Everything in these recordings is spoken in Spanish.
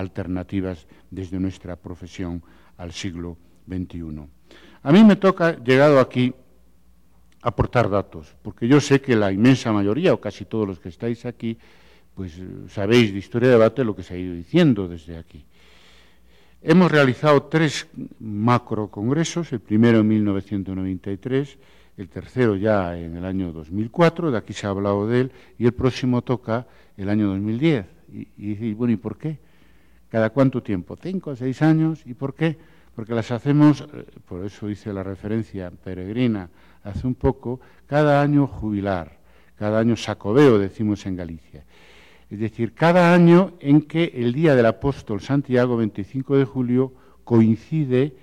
Alternativas desde nuestra profesión al siglo XXI. A mí me toca, llegado aquí, aportar datos, porque yo sé que la inmensa mayoría, o casi todos los que estáis aquí, pues sabéis de historia de debate lo que se ha ido diciendo desde aquí. Hemos realizado tres macro congresos, el primero en 1993, el tercero ya en el año 2004, de aquí se ha hablado de él, y el próximo toca el año 2010. Y, y, bueno, ¿y por qué? ¿Cada cuánto tiempo? ¿Cinco seis años? ¿Y por qué? Porque las hacemos, eh, por eso hice la referencia peregrina hace un poco, cada año jubilar, cada año sacobeo, decimos en Galicia. Es decir, cada año en que el día del apóstol Santiago, 25 de julio, coincide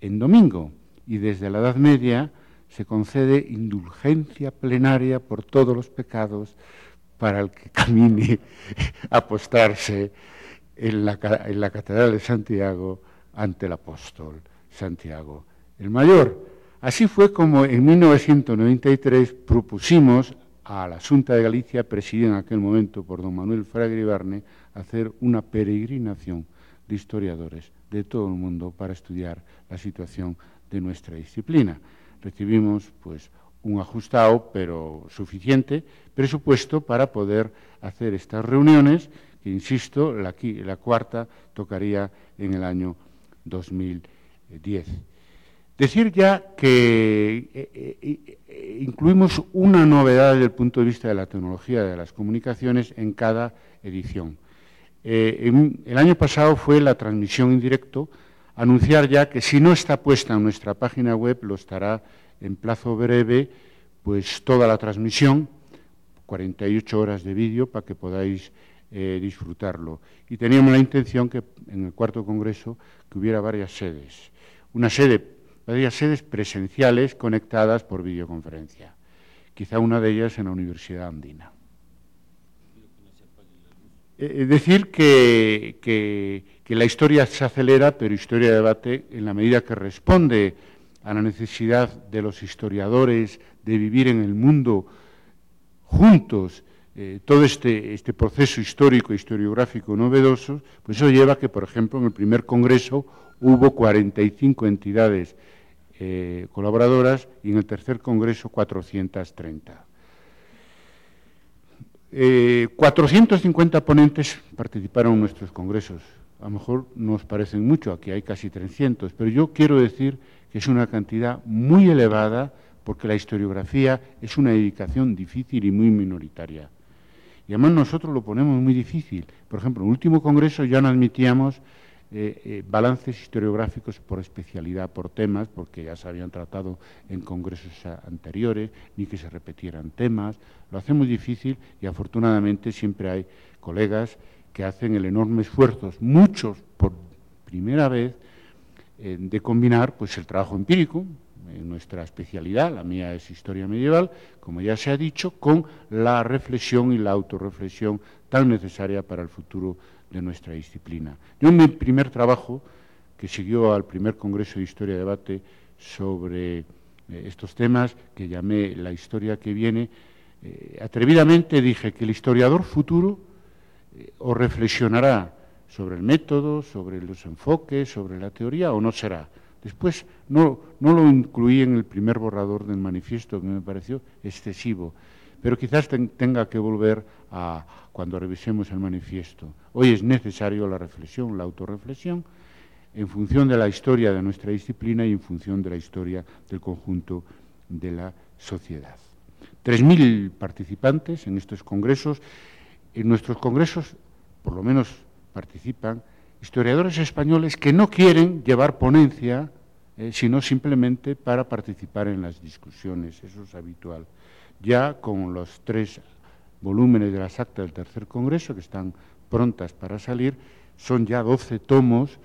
en domingo y desde la Edad Media se concede indulgencia plenaria por todos los pecados para el que camine a apostarse en la, en la Catedral de Santiago ante el apóstol Santiago el Mayor. Así fue como en 1993 propusimos a la Junta de Galicia, presidida en aquel momento por don Manuel Fraga Ibarne, hacer una peregrinación de historiadores de todo el mundo para estudiar la situación de nuestra disciplina. Recibimos pues un ajustado, pero suficiente, presupuesto para poder hacer estas reuniones, que insisto, la, cuarta tocaría en el año 2010. Decir ya que eh, eh, eh, incluimos una novedad desde el punto de vista de la tecnología de las comunicaciones en cada edición. el año pasado fue la transmisión en directo, anunciar ya que si no está puesta en nuestra página web, lo estará en plazo breve, pues toda la transmisión, 48 horas de vídeo para que podáis disfrutarlo. Y teníamos la intención que en el cuarto congreso que hubiera varias sedes. Una sede varias sedes presenciales conectadas por videoconferencia. Quizá una de ellas en la Universidad Andina. Es eh, decir que, que, la historia se acelera, pero historia de debate en la medida que responde a la necesidad de los historiadores de vivir en el mundo juntos eh, todo este, este, proceso histórico, historiográfico novedoso, pues eso lleva a que, por ejemplo, en el primer congreso hubo 45 entidades eh, colaboradoras y en el tercer congreso 430. 450 eh, ponentes participaron en nuestros congresos. A lo mejor nos parecen mucho, aquí hay casi 300, pero yo quiero decir que es una cantidad muy elevada porque la historiografía es una dedicación difícil y muy minoritaria. Y además nosotros lo ponemos muy difícil. Por ejemplo, en el último congreso ya no admitíamos eh, eh, balances historiográficos por especialidad, por temas, porque ya se habían tratado en congresos anteriores, ni que se repetieran temas. Lo hace muy difícil y afortunadamente siempre hay colegas que hacen el enorme esfuerzo, muchos por primera vez, eh, de combinar pues, el trabajo empírico, nuestra especialidad, la mía es historia medieval, como ya se ha dicho, con la reflexión y la autorreflexión tan necesaria para el futuro de nuestra disciplina. Yo en mi primer trabajo, que siguió al primer Congreso de Historia y Debate sobre eh, estos temas, que llamé La historia que viene, eh, atrevidamente dije que el historiador futuro eh, o reflexionará sobre el método, sobre los enfoques, sobre la teoría, o no será. Después no, no lo incluí en el primer borrador del manifiesto, que me pareció excesivo, pero quizás tenga que volver a cuando revisemos el manifiesto. Hoy es necesario la reflexión, la autorreflexión, en función de la historia de nuestra disciplina y en función de la historia del conjunto de la sociedad. Tres mil participantes en estos congresos. En nuestros congresos, por lo menos, participan historiadores españoles que no quieren llevar ponencia, eh, sino simplemente para participar en las discusiones, eso es habitual. Ya con los tres volúmenes de las actas del tercer congreso, que están prontas para salir, son ya 12 tomos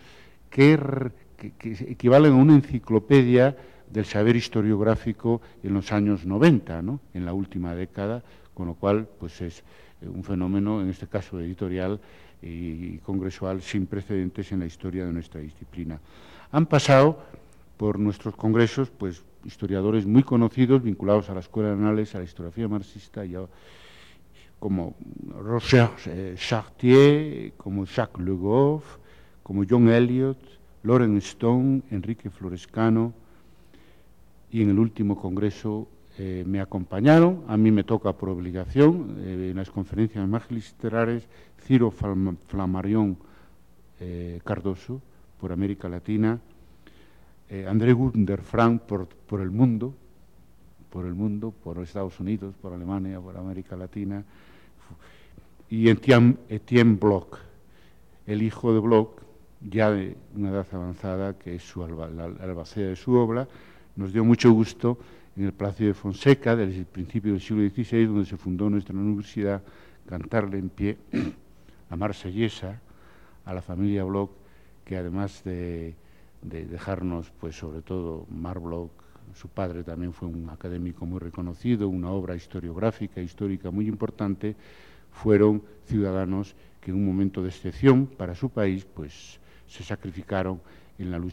que, equivalen a una enciclopedia del saber historiográfico en los años 90, ¿no? en la última década, con lo cual pues es un fenómeno, en este caso editorial y congresual, sin precedentes en la historia de nuestra disciplina. Han pasado por nuestros congresos pues historiadores muy conocidos vinculados a la Escuela de Anales, a la historiografía marxista, y como Roger eh, Chartier, como Jacques Le Goff, como John Eliot, Loren Stone, Enrique Florescano, y en el último congreso eh, me acompañaron, a mí me toca por obligación, eh, en las conferencias magistrales, Ciro Flamarión Cardoso, por América Latina, eh, André Gunder Frank por, por, el mundo, por el mundo, por Estados Unidos, por Alemania, por América Latina, y Etienne, Etienne Bloch, el hijo de Bloch, ya de una edad avanzada, que es su la, albacea de su obra, nos dio mucho gusto en el Palacio de Fonseca, desde el principio del siglo XVI, donde se fundó nuestra universidad, cantarle en pie a Marsellesa, a la familia Bloch, que además de de dejarnos, pues sobre todo, Marbloch, su padre también fue un académico muy reconocido, una obra historiográfica, histórica muy importante, fueron ciudadanos que en un momento de excepción para su país, pues se sacrificaron en la lucha